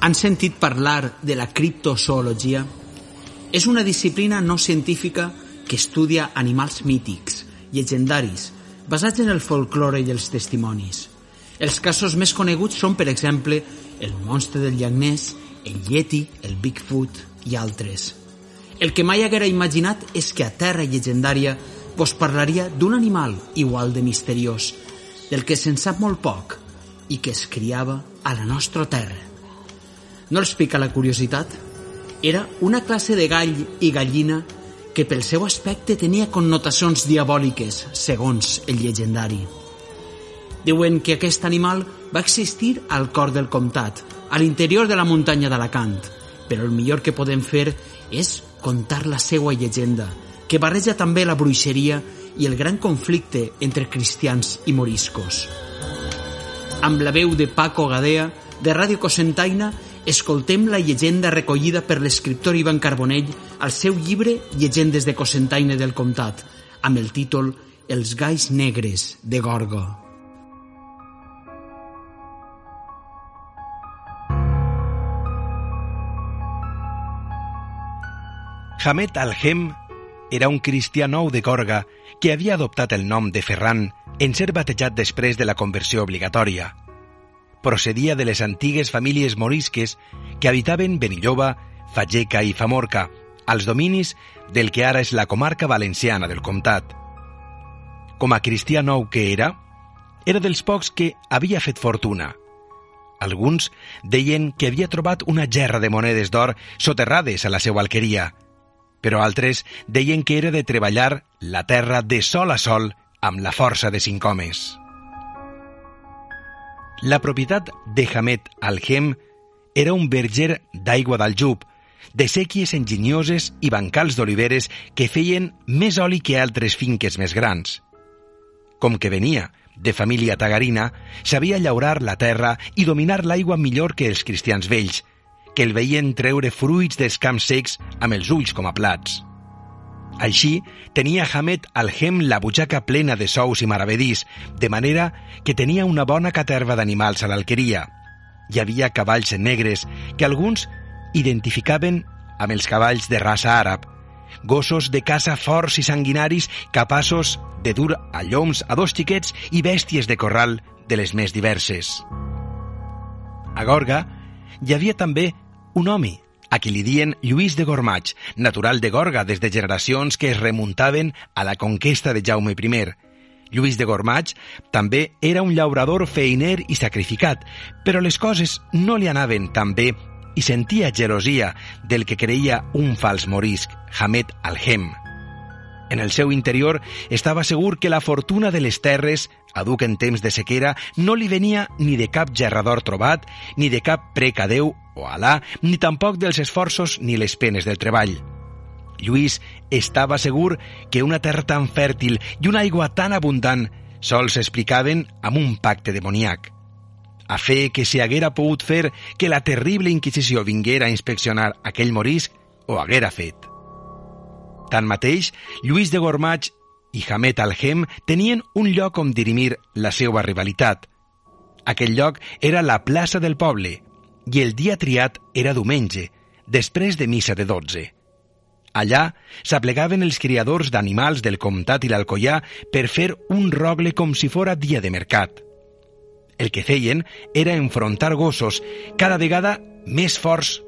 Han sentit parlar de la criptozoologia? És una disciplina no científica que estudia animals mítics, llegendaris, basats en el folklore i els testimonis. Els casos més coneguts són, per exemple, el monstre del llac Ness, el Yeti, el Bigfoot i altres. El que mai haguera imaginat és que a Terra Llegendària vos parlaria d'un animal igual de misteriós, del que se'n sap molt poc i que es criava a la nostra terra. No els pica la curiositat? Era una classe de gall i gallina que pel seu aspecte tenia connotacions diabòliques, segons el llegendari. Diuen que aquest animal va existir al cor del comtat, a l'interior de la muntanya d'Alacant, però el millor que podem fer és contar la seva llegenda, que barreja també la bruixeria i el gran conflicte entre cristians i moriscos. Amb la veu de Paco Gadea, de Ràdio Cosentaina, escoltem la llegenda recollida per l'escriptor Ivan Carbonell al seu llibre Llegendes de Cosentaina del Comtat, amb el títol Els galls negres de Gorgo. Hamed Alhem era un cristià nou de Gorga que havia adoptat el nom de Ferran en ser batejat després de la conversió obligatòria. Procedia de les antigues famílies morisques que habitaven Benilloba, Fageca i Famorca, als dominis del que ara és la comarca valenciana del comtat. Com a cristià nou que era, era dels pocs que havia fet fortuna. Alguns deien que havia trobat una gerra de monedes d'or soterrades a la seva alqueria, però altres deien que era de treballar la terra de sol a sol amb la força de cinc homes. La propietat de Hamed Alhem era un verger d'aigua d'aljub, de sèquies enginyoses i bancals d'oliveres que feien més oli que altres finques més grans. Com que venia de família tagarina, sabia llaurar la terra i dominar l'aigua millor que els cristians vells, que el veien treure fruits dels camps secs amb els ulls com a plats. Així, tenia Hamed Alhem la butxaca plena de sous i maravedís, de manera que tenia una bona caterva d'animals a l'alqueria. Hi havia cavalls negres, que alguns identificaven amb els cavalls de raça àrab, gossos de caça forts i sanguinaris capaços de dur a lloms a dos xiquets i bèsties de corral de les més diverses. A Gorga hi havia també un home, a qui li dien Lluís de Gormach, natural de Gorga des de generacions que es remuntaven a la conquesta de Jaume I. Lluís de Gormach també era un llaurador feiner i sacrificat, però les coses no li anaven tan bé i sentia gelosia del que creia un fals morisc, Hamed Alhem. En el seu interior estava segur que la fortuna de les terres, aduc en temps de sequera, no li venia ni de cap gerrador trobat, ni de cap prec a Déu o Alà, ni tampoc dels esforços ni les penes del treball. Lluís estava segur que una terra tan fèrtil i una aigua tan abundant sols s'explicaven amb un pacte demoniac. A fe que si haguera pogut fer que la terrible Inquisició vinguera a inspeccionar aquell morisc, ho haguera fet. Tanmateix, Lluís de Gormach i Hamed Alhem tenien un lloc on dirimir la seva rivalitat. Aquell lloc era la plaça del poble i el dia triat era diumenge, després de missa de 12. Allà s'aplegaven els criadors d'animals del comtat i l'Alcoià per fer un rogle com si fora dia de mercat. El que feien era enfrontar gossos, cada vegada més forts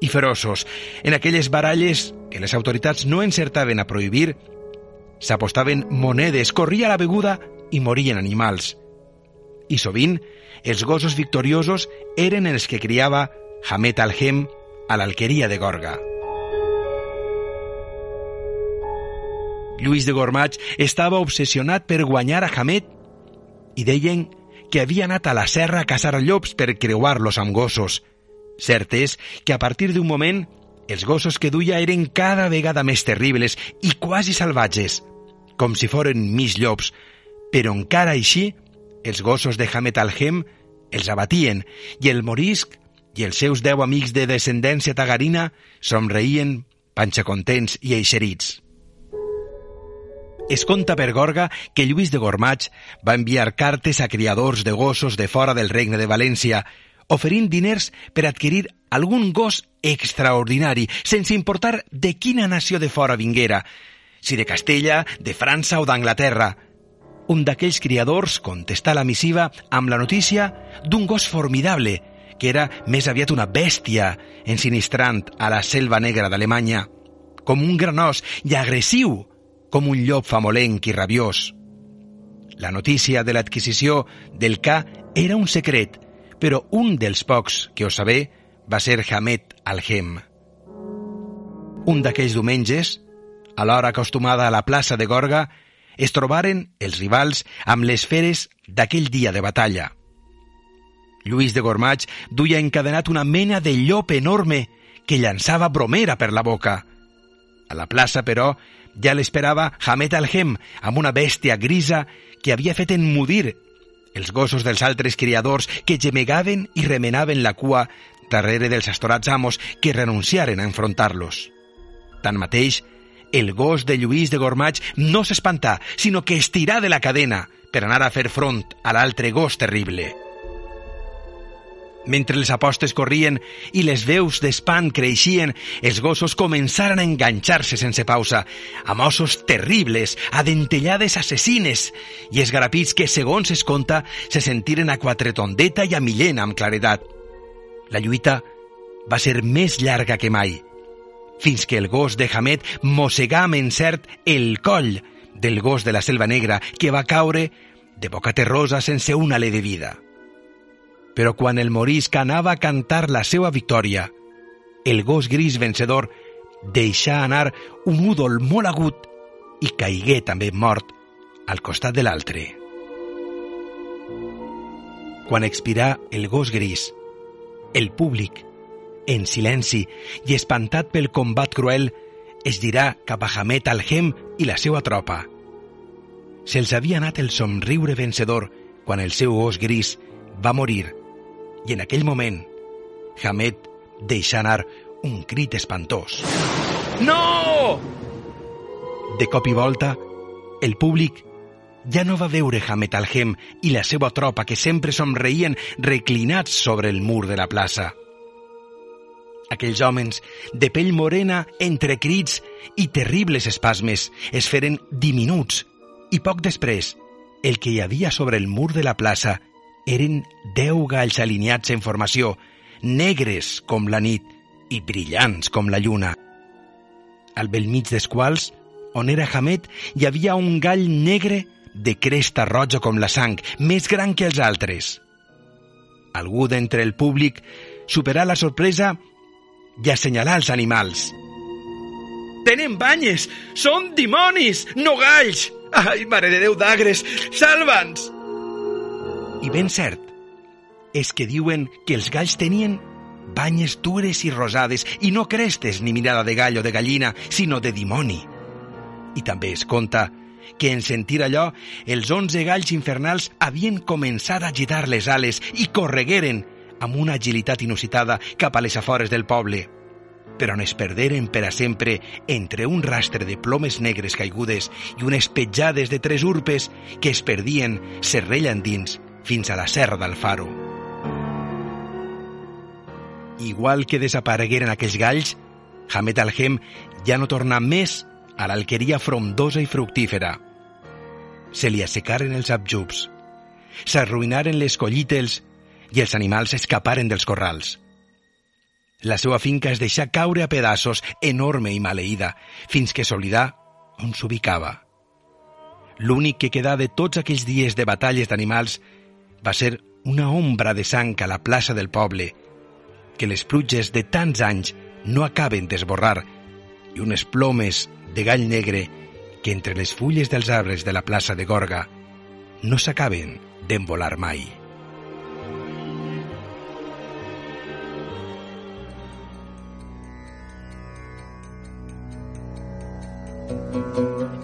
i feroços. En aquelles baralles que les autoritats no encertaven a prohibir, s'apostaven monedes, corria la beguda i morien animals. I sovint, els gossos victoriosos eren els que criava Hamet al-Hem a l'alqueria de Gorga. Lluís de Gormach estava obsessionat per guanyar a Hamet i deien que havia anat a la serra a caçar llops per creuar-los amb gossos. Cert és que a partir d'un moment els gossos que duia eren cada vegada més terribles i quasi salvatges, com si foren mig llops, però encara així els gossos de Hamet al-Hem els abatien i el morisc i els seus deu amics de descendència tagarina somreien, panxacontents i eixerits. Es conta per Gorga que Lluís de Gormach va enviar cartes a criadors de gossos de fora del regne de València, oferint diners per adquirir algun gos extraordinari, sense importar de quina nació de fora vinguera, si de Castella, de França o d'Anglaterra. Un d'aquells criadors contestà la missiva amb la notícia d'un gos formidable, que era més aviat una bèstia ensinistrant a la selva negra d'Alemanya, com un granós i agressiu, com un llop famolenc i rabiós. La notícia de l'adquisició del K era un secret, però un dels pocs que ho sabé va ser Hamet Alhem. Un d'aquells diumenges, a l'hora acostumada a la plaça de Gorga, es trobaren els rivals amb les feres d'aquell dia de batalla. Lluís de Gormach duia encadenat una mena de llop enorme que llançava bromera per la boca. A la plaça, però, ja l'esperava Hamet Alhem amb una bèstia grisa que havia fet enmudir els gossos dels altres criadors que gemegaven i remenaven la cua darrere dels astorats amos que renunciaren a enfrontar-los. Tanmateix, el gos de Lluís de Gormach no s'espantà, sinó que estirà de la cadena per anar a fer front a l'altre gos terrible. Mentre les apostes corrien i les veus d'espant creixien, els gossos començaren a enganxar-se sense pausa, amb ossos terribles, a assassines i esgarapits que, segons es conta, se sentiren a quatretondeta i a millena amb claredat. La lluita va ser més llarga que mai, fins que el gos de Hamed mossegà amb encert el coll del gos de la selva negra que va caure de boca terrosa sense un alè de vida però quan el morisc anava a cantar la seva victòria, el gos gris vencedor deixà anar un údol molt agut i caigué també mort al costat de l'altre. Quan expirà el gos gris, el públic, en silenci i espantat pel combat cruel, es dirà cap a Hamet al-Hem i la seva tropa. Se'ls havia anat el somriure vencedor quan el seu gos gris va morir i en aquell moment Hamed deixa anar un crit espantós. No! De cop i volta, el públic ja no va veure Hamed Alhem i la seva tropa que sempre somreien reclinats sobre el mur de la plaça. Aquells homes, de pell morena, entre crits i terribles espasmes, es feren diminuts i poc després, el que hi havia sobre el mur de la plaça eren deu galls alineats en formació, negres com la nit i brillants com la lluna. Al bell mig dels quals, on era Hamet, hi havia un gall negre de cresta roja com la sang, més gran que els altres. Algú d'entre el públic superà la sorpresa i assenyalà els animals. Tenen banyes! Són dimonis, no galls! Ai, mare de Déu d'agres! Salva'ns! I ben cert, és que diuen que els galls tenien banyes dures i rosades i no crestes ni mirada de gall o de gallina, sinó de dimoni. I també es conta que en sentir allò, els onze galls infernals havien començat a agitar les ales i corregueren amb una agilitat inusitada cap a les afores del poble però on es perderen per a sempre entre un rastre de plomes negres caigudes i unes petjades de tres urpes que es perdien serrella endins fins a la serra del Faro. Igual que desaparegueren aquells galls, Hamed Alhem ja no tornà més a l'alqueria frondosa i fructífera. Se li assecaren els abjubs, s'arruïnaren les collites i els animals escaparen dels corrals. La seva finca es deixà caure a pedaços, enorme i maleïda, fins que s'oblidà on s'ubicava. L'únic que quedà de tots aquells dies de batalles d'animals va ser una ombra de sang a la plaça del poble, que les pluges de tants anys no acaben d'esborrar, i unes plomes de gall negre que entre les fulles dels arbres de la plaça de Gorga no s'acaben d'envolar mai.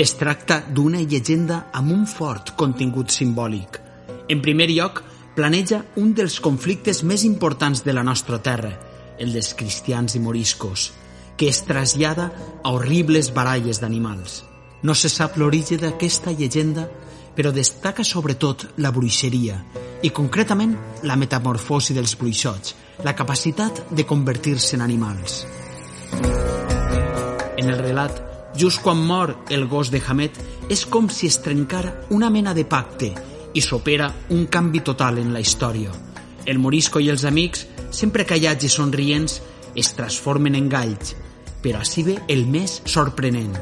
Es tracta d'una llegenda amb un fort contingut simbòlic. En primer lloc, planeja un dels conflictes més importants de la nostra terra, el dels cristians i moriscos, que es trasllada a horribles baralles d'animals. No se sap l'origen d'aquesta llegenda, però destaca sobretot la bruixeria i concretament la metamorfosi dels bruixots, la capacitat de convertir-se en animals. En el relat, Just quan mor el gos de Hamet, és com si es trencara una mena de pacte i s'opera un canvi total en la història. El morisco i els amics, sempre callats i somrients, es transformen en galls, però així ve el més sorprenent.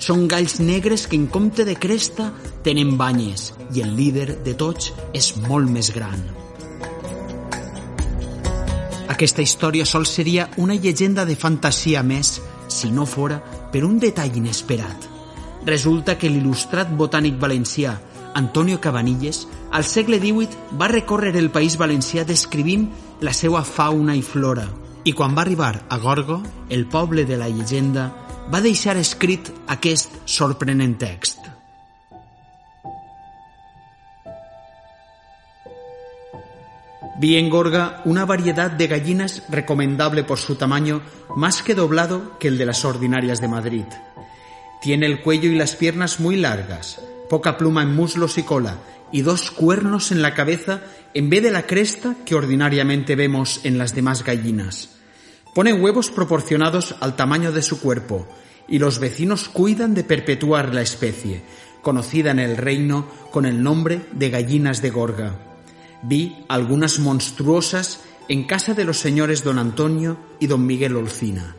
Són galls negres que en compte de cresta tenen banyes i el líder de tots és molt més gran. Aquesta història sol seria una llegenda de fantasia més si no fora per un detall inesperat. Resulta que l'il·lustrat botànic valencià Antonio Cabanilles al segle XVIII va recórrer el país valencià descrivint la seva fauna i flora. I quan va arribar a Gorgo, el poble de la llegenda, va deixar escrit aquest sorprenent text. Vi en Gorga una variedad de gallinas recomendable por su tamaño más que doblado que el de las ordinarias de Madrid. Tiene el cuello y las piernas muy largas, poca pluma en muslos y cola y dos cuernos en la cabeza en vez de la cresta que ordinariamente vemos en las demás gallinas. Pone huevos proporcionados al tamaño de su cuerpo y los vecinos cuidan de perpetuar la especie, conocida en el reino con el nombre de gallinas de Gorga. Vi algunas monstruosas en casa de los señores don Antonio y don Miguel Olcina.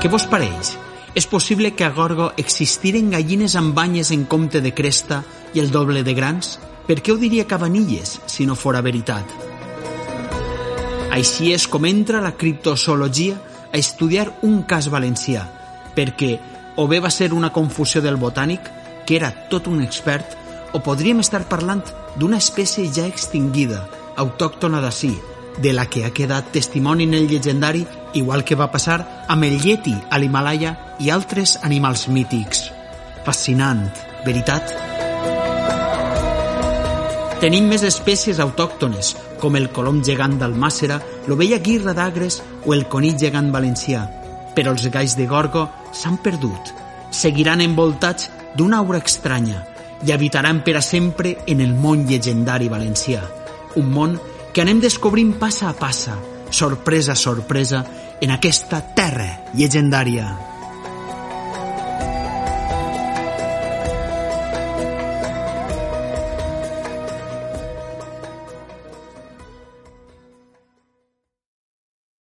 Què vos pareix? És possible que a Gorgo existiren gallines amb banyes en compte de cresta i el doble de grans? Per què ho diria Cabanilles, si no fora veritat? Així és com entra la criptozoologia a estudiar un cas valencià, perquè o bé va ser una confusió del botànic, que era tot un expert, o podríem estar parlant d'una espècie ja extingida, autòctona d'ací, de la que ha quedat testimoni en el llegendari, igual que va passar amb el Yeti a l'Himalaya i altres animals mítics. Fascinant, veritat? Tenim més espècies autòctones, com el colom gegant d'Almàcera, l'ovella guirra d'Agres o el conill gegant valencià, però els galls de Gorgo s'han perdut. Seguiran envoltats d'una aura estranya i habitaran per a sempre en el món llegendari valencià. Un món que anem descobrint passa a passa, sorpresa a sorpresa, en aquesta terra llegendària.